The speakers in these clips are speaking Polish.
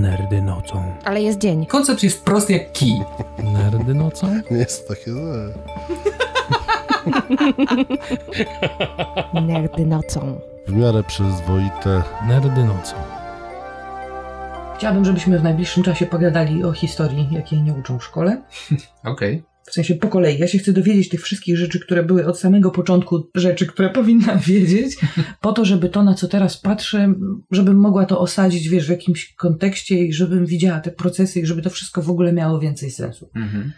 Nerdy nocą. Ale jest dzień. Koncept jest prosty jak kij. Nerdy nocą? Nie jest to takie złe. Nerdy nocą. W miarę przyzwoite. Nerdy nocą. Chciałabym, żebyśmy w najbliższym czasie pogadali o historii, jakiej nie uczą w szkole. Okej. W sensie po kolei. Ja się chcę dowiedzieć tych wszystkich rzeczy, które były od samego początku, rzeczy, które powinnam wiedzieć, po to, żeby to, na co teraz patrzę, żebym mogła to osadzić, wiesz, w jakimś kontekście i żebym widziała te procesy i żeby to wszystko w ogóle miało więcej sensu. Mhm.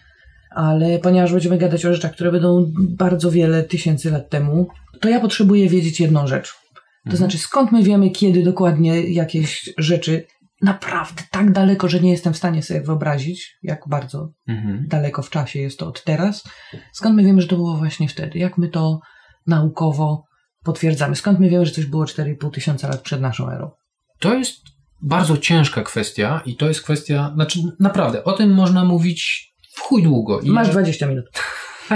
Ale ponieważ będziemy gadać o rzeczach, które będą bardzo wiele tysięcy lat temu, to ja potrzebuję wiedzieć jedną rzecz. To Mhm. znaczy, skąd my wiemy, kiedy dokładnie jakieś rzeczy naprawdę tak daleko, że nie jestem w stanie sobie wyobrazić, jak bardzo Mhm. daleko w czasie jest to od teraz. Skąd my wiemy, że to było właśnie wtedy? Jak my to naukowo potwierdzamy? Skąd my wiemy, że coś było 4,5 tysiąca lat przed naszą erą? To jest bardzo ciężka kwestia i to jest kwestia, znaczy naprawdę, o tym można mówić w chuj długo. I Masz 20 minut.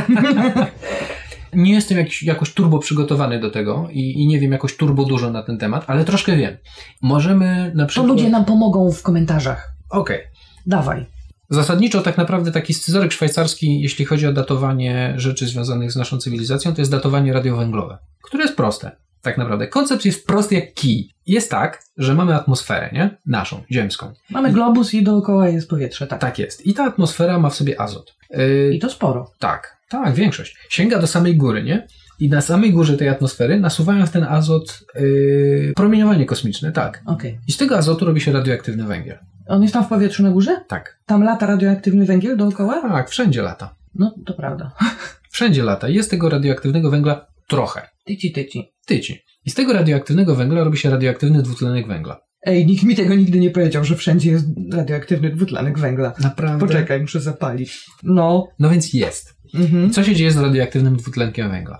Nie jestem jakiś, jakoś turbo przygotowany do tego i, i nie wiem jakoś turbo dużo na ten temat, ale troszkę wiem. Możemy na To przykład... ludzie nam pomogą w komentarzach. Okej. Dawaj. Zasadniczo tak naprawdę taki scyzoryk szwajcarski, jeśli chodzi o datowanie rzeczy związanych z naszą cywilizacją, to jest datowanie radiowęglowe, które jest proste. Tak naprawdę. Koncept jest prosty jak kij. Jest tak, że mamy atmosferę, nie? Naszą, ziemską. Mamy globus i dookoła jest powietrze, tak. Tak jest. I ta atmosfera ma w sobie azot. Yy, I to sporo. tak, tak, większość. Sięga do samej góry, nie? I na samej górze tej atmosfery nasuwają w ten azot yy, promieniowanie kosmiczne, tak. Okej. I z tego azotu robi się radioaktywny węgiel. On jest tam w powietrzu na górze? Tak. Tam lata radioaktywny węgiel dookoła? Tak, wszędzie lata. No, to prawda. Wszędzie lata. Jest tego radioaktywnego węgla trochę. Tyci, tyci. Tyci. I z tego radioaktywnego węgla robi się radioaktywny dwutlenek węgla. Ej, nikt mi tego nigdy nie powiedział, że wszędzie jest radioaktywny dwutlenek węgla. Naprawdę? Poczekaj, muszę zapalić. No. No więc jest. Mhm. Co się dzieje z radioaktywnym dwutlenkiem węgla?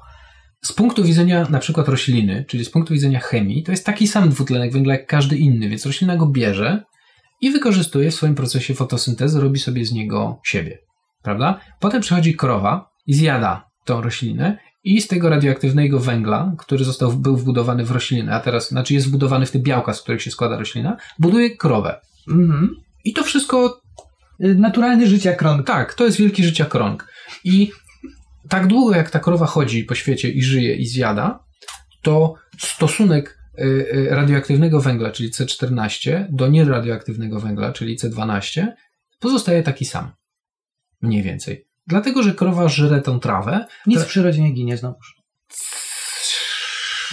Z punktu widzenia na przykład rośliny, czyli z punktu widzenia chemii, to jest taki sam dwutlenek węgla jak każdy inny, więc roślina go bierze i wykorzystuje w swoim procesie fotosyntezy, robi sobie z niego siebie. Prawda? Potem przychodzi krowa i zjada tą roślinę i z tego radioaktywnego węgla, który został, był wbudowany w roślinę, a teraz, znaczy jest wbudowany w te białka, z których się składa roślina, buduje krowę. Mhm. I to wszystko Y, Naturalny życia krąg. tak, to jest wielki życia krąg. I tak długo jak ta krowa chodzi po świecie i żyje i zjada, to stosunek y, y, radioaktywnego węgla, czyli C14, do nieradioaktywnego węgla, czyli C12, pozostaje taki sam. Mniej więcej. Dlatego, że krowa żre tą trawę. Nic to- w przyrodzie nie ginie znowuż.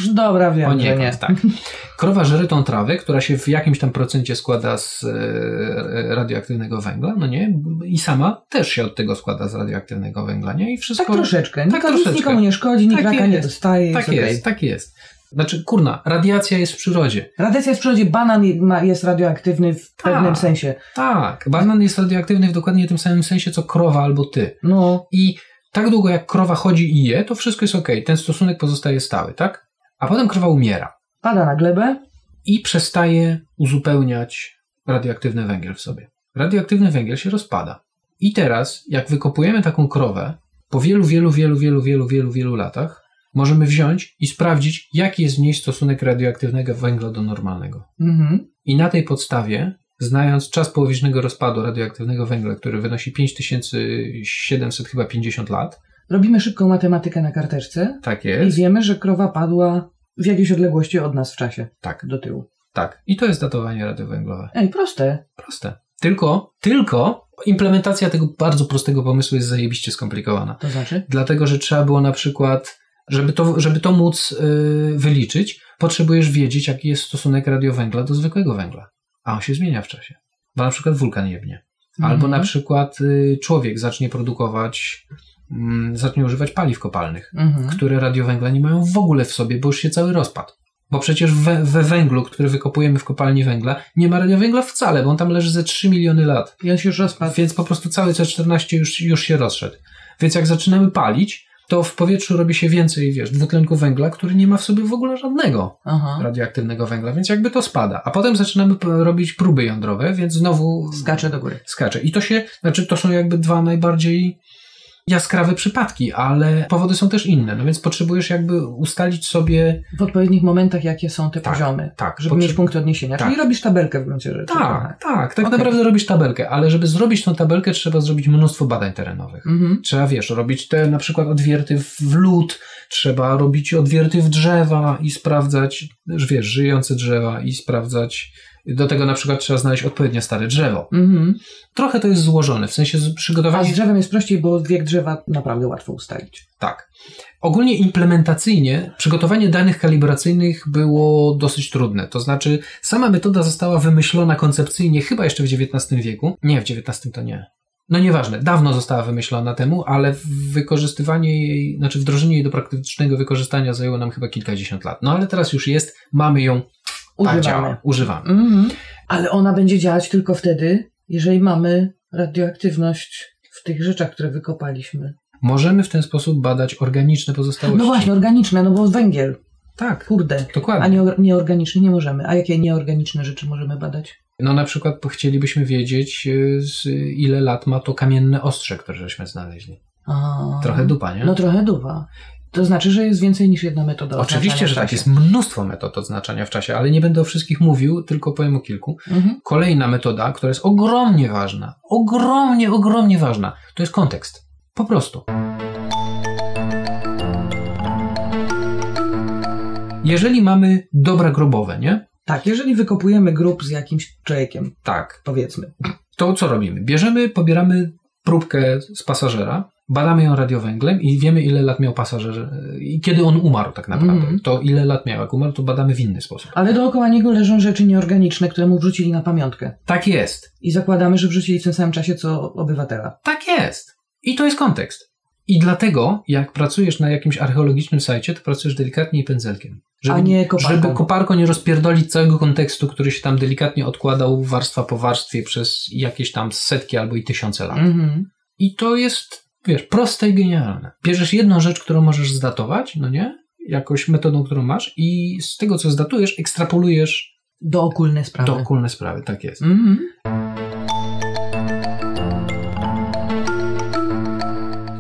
No Dobra, wiem, że nie. Poniekąd, tak. Krowa żre tą trawę, która się w jakimś tam procencie składa z e, radioaktywnego węgla, no nie? I sama też się od tego składa z radioaktywnego węgla, nie? I wszystko... Tak troszeczkę. Tak Nikomu, troszeczkę. nikomu nie szkodzi, nikt Tak raka nie jest. dostaje. Tak jest, okej. tak jest. Znaczy, kurna, radiacja jest w przyrodzie. Radiacja jest w przyrodzie, banan jest radioaktywny w Tak. pewnym sensie. Tak, banan jest radioaktywny w dokładnie tym samym sensie, co krowa albo ty. No, I tak długo jak krowa chodzi i je, to wszystko jest ok. Ten stosunek pozostaje stały, tak? A potem krowa umiera pada na glebę. i przestaje uzupełniać radioaktywny węgiel w sobie. Radioaktywny węgiel się rozpada. I teraz, jak wykopujemy taką krowę, po wielu, wielu, wielu, wielu, wielu, wielu, wielu latach, możemy wziąć i sprawdzić, jaki jest w niej stosunek radioaktywnego węgla do normalnego. Mhm. I na tej podstawie, znając czas połowicznego rozpadu radioaktywnego węgla, który wynosi 5700 chyba 50 lat, Robimy szybką matematykę na karteczce tak i jest, wiemy, że krowa padła w jakiejś odległości od nas w czasie. tak, Do tyłu. tak. I to jest datowanie radiowęglowe. Ej, proste. Proste. Tylko, tylko implementacja tego bardzo prostego pomysłu jest zajebiście skomplikowana. To znaczy? Dlatego, że trzeba było na przykład, żeby to, żeby to móc yy, wyliczyć, potrzebujesz wiedzieć, jaki jest stosunek radiowęgla do zwykłego węgla. A on się zmienia w czasie. Bo na przykład wulkan jebnie. Albo Mhm. na przykład y, człowiek zacznie produkować, mm, zacznie używać paliw kopalnych, Mhm. które radiowęgla nie mają w ogóle w sobie, bo już się cały rozpadł. Bo przecież we, we węglu, który wykopujemy w kopalni węgla, nie ma radiowęgla wcale, bo on tam leży ze 3 miliony lat. I on się już rozpadł. Więc po prostu cały C14 już, już się rozszedł. Więc jak zaczynamy palić, to w powietrzu robi się więcej, wiesz, dwutlenku węgla, który nie ma w sobie w ogóle żadnego Aha. radioaktywnego węgla, więc jakby to spada. A potem zaczynamy robić próby jądrowe, więc znowu Skacze do góry. skacze. I to się, znaczy to są jakby dwa najbardziej jaskrawe przypadki, ale powody są też inne, no więc potrzebujesz jakby ustalić sobie W odpowiednich momentach, jakie są te Tak, poziomy, tak, żeby potrze- mieć punkt odniesienia. Tak. Czyli robisz tabelkę w gruncie rzeczy. Tak, trochę. tak, tak Okej. naprawdę robisz tabelkę, ale żeby zrobić tą tabelkę, trzeba zrobić mnóstwo badań terenowych. Mhm. Trzeba, wiesz, robić te na przykład odwierty w w lód, trzeba robić odwierty w drzewa i sprawdzać, wiesz, żyjące drzewa i sprawdzać. Do tego na przykład trzeba znaleźć odpowiednio stare drzewo. Mhm. Trochę to jest złożone, w sensie z- A przygotowanie. z drzewem jest prościej, bo wiek drzewa naprawdę łatwo ustalić. Tak. Ogólnie implementacyjnie przygotowanie danych kalibracyjnych było dosyć trudne. To znaczy, sama metoda została wymyślona koncepcyjnie chyba jeszcze w XIX wieku. Nie, w XIX to nie. No nieważne, dawno została wymyślona temu, ale wykorzystywanie jej, znaczy wdrożenie jej do praktycznego wykorzystania zajęło nam chyba kilkadziesiąt lat. No ale teraz już jest, mamy ją, tak Używamy. działa, używamy. Mhm. Ale ona będzie działać tylko wtedy, jeżeli mamy radioaktywność w tych rzeczach, które wykopaliśmy. Możemy w ten sposób badać organiczne pozostałości. No właśnie, organiczne, no bo węgiel, Tak, kurde. dokładnie. A nie, nieorganiczne nie możemy. A jakie nieorganiczne rzeczy możemy badać? No na przykład chcielibyśmy wiedzieć, y, z ile lat ma to kamienne ostrze, które żeśmy znaleźli. A, Trochę dupa, nie? No trochę dupa. To znaczy, że jest więcej niż jedna metoda. Oczywiście, że tak. Jest mnóstwo metod odznaczania w czasie, ale nie będę o wszystkich mówił, tylko powiem o kilku. Mhm. Kolejna metoda, która jest ogromnie ważna, ogromnie, ogromnie ważna, to jest kontekst. Po prostu. Jeżeli mamy dobra grobowe, nie? Tak, jeżeli wykopujemy grób z jakimś człowiekiem, Tak. powiedzmy. To co robimy? Bierzemy, pobieramy próbkę z pasażera, badamy ją radiowęglem i wiemy, ile lat miał pasażer i kiedy on umarł tak naprawdę. Mhm. To ile lat miał. Jak umarł, to badamy w inny sposób. Ale dookoła niego leżą rzeczy nieorganiczne, które mu wrzucili na pamiątkę. Tak jest. I zakładamy, że wrzucili w tym samym czasie co obywatela. Tak jest. I to jest kontekst. I dlatego, jak pracujesz na jakimś archeologicznym sajcie, to pracujesz delikatnie i pędzelkiem. Żeby, A nie koparką. Żeby koparką nie rozpierdolić całego kontekstu, który się tam delikatnie odkładał warstwa po warstwie przez jakieś tam setki albo i tysiące lat. Mhm. I to jest, wiesz, proste i genialne. Bierzesz jedną rzecz, którą możesz zdatować, no nie? Jakoś metodą, którą masz i z tego, co zdatujesz, ekstrapolujesz Do okulne sprawy. do okulne sprawy. Tak jest. Mhm.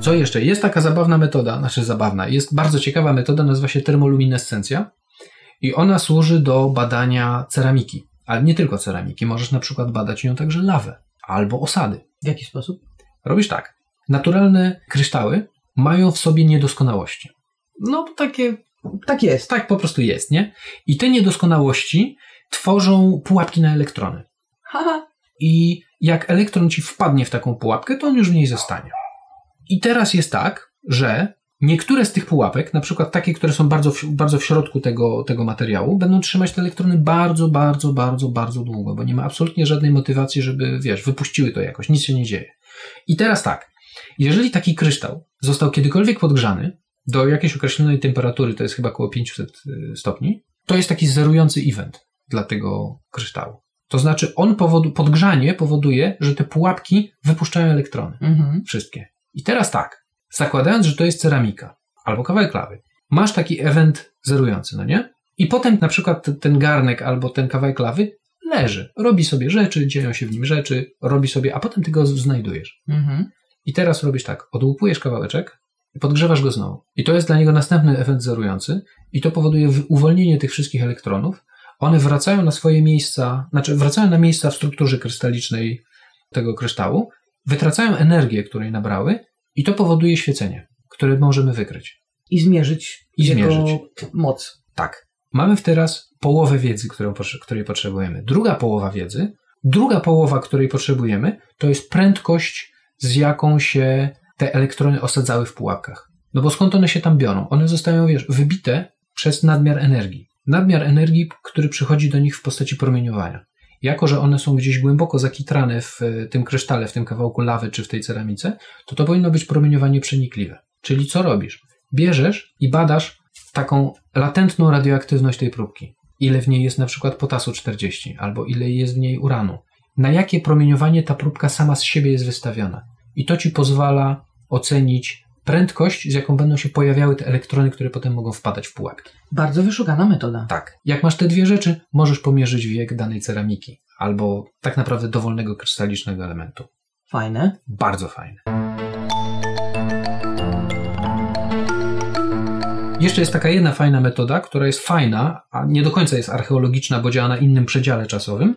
Co jeszcze? Jest taka zabawna metoda, znaczy zabawna, jest bardzo ciekawa metoda, nazywa się termoluminescencja i ona służy do badania ceramiki. Ale nie tylko ceramiki, możesz na przykład badać nią także lawę albo osady. W jaki sposób? Robisz tak. Naturalne kryształy mają w sobie niedoskonałości. No takie, Tak jest. tak po prostu jest, nie? I te niedoskonałości tworzą pułapki na elektrony. Haha. I jak elektron ci wpadnie w taką pułapkę, to on już w niej zostanie. I teraz jest tak, że niektóre z tych pułapek, na przykład takie, które są bardzo w, bardzo w środku tego, tego materiału, będą trzymać te elektrony bardzo, bardzo, bardzo, bardzo długo, bo nie ma absolutnie żadnej motywacji, żeby, wiesz, wypuściły to jakoś, nic się nie dzieje. I teraz tak, jeżeli taki kryształ został kiedykolwiek podgrzany do jakiejś określonej temperatury, to jest chyba około 500 y, stopni, to jest taki zerujący event dla tego kryształu. To znaczy, on powodu, podgrzanie powoduje, że te pułapki wypuszczają elektrony. Mhm. Wszystkie. I teraz tak, zakładając, że to jest ceramika albo kawałek lawy, masz taki event zerujący, no nie? I potem na przykład ten garnek albo ten kawałek lawy leży, robi sobie rzeczy, dzieją się w nim rzeczy, robi sobie, a potem ty go znajdujesz. Mhm. I teraz robisz tak, odłupujesz kawałeczek podgrzewasz go znowu. I to jest dla niego następny efekt zerujący i to powoduje uwolnienie tych wszystkich elektronów. One wracają na swoje miejsca, znaczy wracają na miejsca w strukturze krystalicznej tego kryształu, wytracają energię, której nabrały i to powoduje świecenie, które możemy wykryć. I zmierzyć I jego zmierzyć. moc. Tak. Mamy teraz połowę wiedzy, którą, której potrzebujemy. Druga połowa wiedzy, druga połowa, której potrzebujemy, to jest prędkość, z jaką się te elektrony osadzały w pułapkach. No bo skąd one się tam biorą? One zostają, wiesz, wybite przez nadmiar energii. Nadmiar energii, który przychodzi do nich w postaci promieniowania. Jako, że one są gdzieś głęboko zakitrane w e, tym krysztale, w tym kawałku lawy czy w tej ceramice, to to powinno być promieniowanie przenikliwe. Czyli co robisz? Bierzesz i badasz taką latentną radioaktywność tej próbki. Ile w niej jest na przykład potasu 40, albo ile jest w niej uranu. Na jakie promieniowanie ta próbka sama z siebie jest wystawiona. I to ci pozwala ocenić prędkość, z jaką będą się pojawiały te elektrony, które potem mogą wpadać w pułapki. Bardzo wyszukana metoda. Tak. Jak masz te dwie rzeczy, możesz pomierzyć wiek danej ceramiki, albo tak naprawdę dowolnego krystalicznego elementu. Fajne. Bardzo fajne. Jeszcze jest taka jedna fajna metoda, która jest fajna, a nie do końca jest archeologiczna, bo działa na innym przedziale czasowym,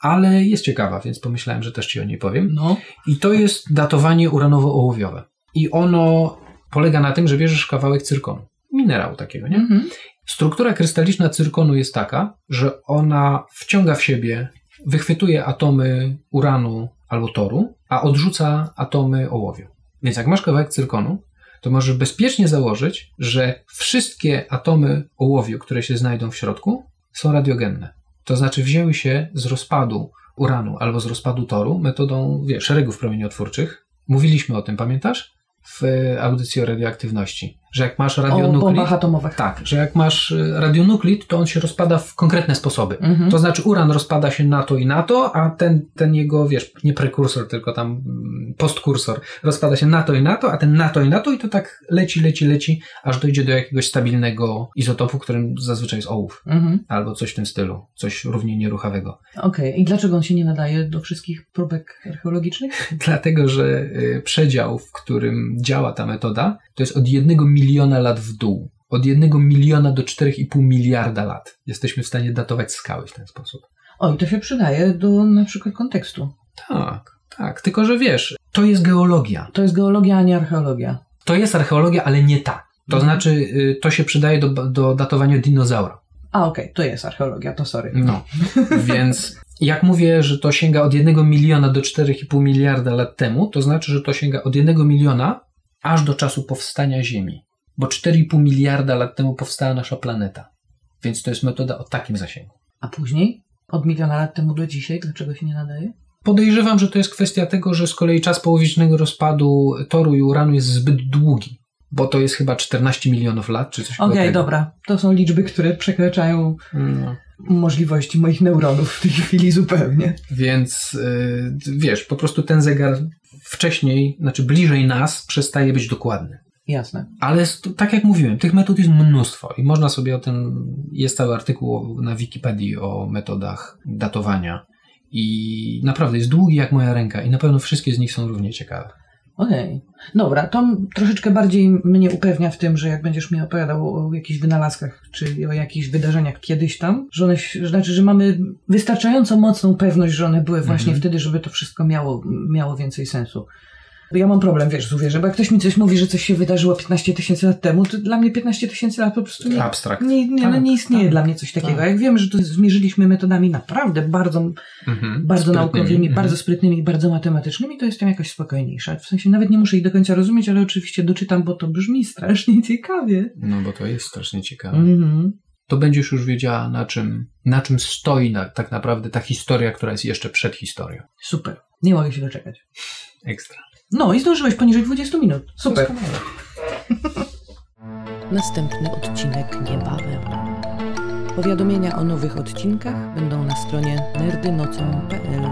ale jest ciekawa, więc pomyślałem, że też Ci o niej powiem. No. I to jest datowanie uranowo-ołowiowe. I ono polega na tym, że bierzesz kawałek cyrkonu, minerału takiego, nie? Mhm. Struktura krystaliczna cyrkonu jest taka, że ona wciąga w siebie, wychwytuje atomy uranu albo toru, a odrzuca atomy ołowiu. Więc jak masz kawałek cyrkonu, to możesz bezpiecznie założyć, że wszystkie atomy ołowiu, które się znajdą w środku, są radiogenne. To znaczy wzięły się z rozpadu uranu albo z rozpadu toru metodą wiesz, szeregów promieniotwórczych. Mówiliśmy o tym, pamiętasz? W audycji o radioaktywności. Że jak masz O radionukleid... bombach atomowych. Tak, że jak masz y, radionuklid, to on się rozpada w konkretne sposoby. Mhm. To znaczy uran rozpada się na to i na to, a ten, ten jego, wiesz, nie prekursor, tylko tam mm, postkursor rozpada się na to i na to, a ten na to i na to i to tak leci, leci, leci, aż dojdzie do jakiegoś stabilnego izotopu, którym zazwyczaj jest ołów. Mhm. Albo coś w tym stylu. Coś równie nieruchawego. Okej. I dlaczego on się nie nadaje do wszystkich próbek archeologicznych? Dlatego, że y, przedział, w którym działa ta metoda, to jest od jednego miliona lat w dół. Od jednego miliona do 4,5 miliarda lat. Jesteśmy w stanie datować skały w ten sposób. O, i to się przydaje do na przykład kontekstu. Tak, tak. Tylko, że wiesz, to jest geologia. To jest geologia, a nie archeologia. To jest archeologia, ale nie ta. To Mhm. znaczy, y, to się przydaje do, do datowania dinozaura. A, okej, to jest archeologia, to sorry. No. Więc jak mówię, że to sięga od 1 miliona do 4,5 miliarda lat temu, to znaczy, że to sięga od 1 miliona aż do czasu powstania Ziemi. Bo 4,5 miliarda lat temu powstała nasza planeta. Więc to jest metoda o takim zasięgu. A później? Od miliona lat temu do dzisiaj? Dlaczego się nie nadaje? Podejrzewam, że to jest kwestia tego, że z kolei czas połowicznego rozpadu toru i uranu jest zbyt długi. Bo to jest chyba 14 milionów lat, czy coś Okej, koło tego. dobra. To są liczby, które przekraczają No. możliwości moich neuronów w tej chwili zupełnie. Więc y, wiesz, po prostu ten zegar wcześniej, znaczy bliżej nas, przestaje być dokładny. Jasne. Ale tak jak mówiłem, tych metod jest mnóstwo i można sobie o tym, jest cały artykuł na Wikipedii o metodach datowania i naprawdę jest długi jak moja ręka i na pewno wszystkie z nich są równie ciekawe. Okej. Dobra, to troszeczkę bardziej mnie upewnia w tym, że jak będziesz mi opowiadał o jakichś wynalazkach, czy o jakichś wydarzeniach kiedyś tam, że one, znaczy, że mamy wystarczająco mocną pewność, że one były właśnie Mhm. wtedy, żeby to wszystko miało, miało więcej sensu. Ja mam problem, wiesz, z uwierzę, bo jak ktoś mi coś mówi, że coś się wydarzyło 15 tysięcy lat temu, to dla mnie 15 tysięcy lat po prostu nie, Abstrakt. nie, nie, no Tak, nie istnieje tak, dla mnie coś takiego. tak. Jak wiem, że to zmierzyliśmy metodami naprawdę bardzo Mhm. bardzo naukowymi, Mhm. bardzo sprytnymi i bardzo matematycznymi, to jestem jakoś spokojniejsza. W sensie nawet nie muszę ich do końca rozumieć, ale oczywiście doczytam, bo to brzmi strasznie ciekawie. No bo to jest strasznie ciekawe. Mhm. To będziesz już wiedziała, na czym, na czym stoi na, tak naprawdę ta historia, która jest jeszcze przed historią. Super. Nie mogę się doczekać. Ekstra. No i zdążyłeś poniżej 20 minut. Super. Następny odcinek niebawem. Powiadomienia o nowych odcinkach będą na stronie nerdynocą.pl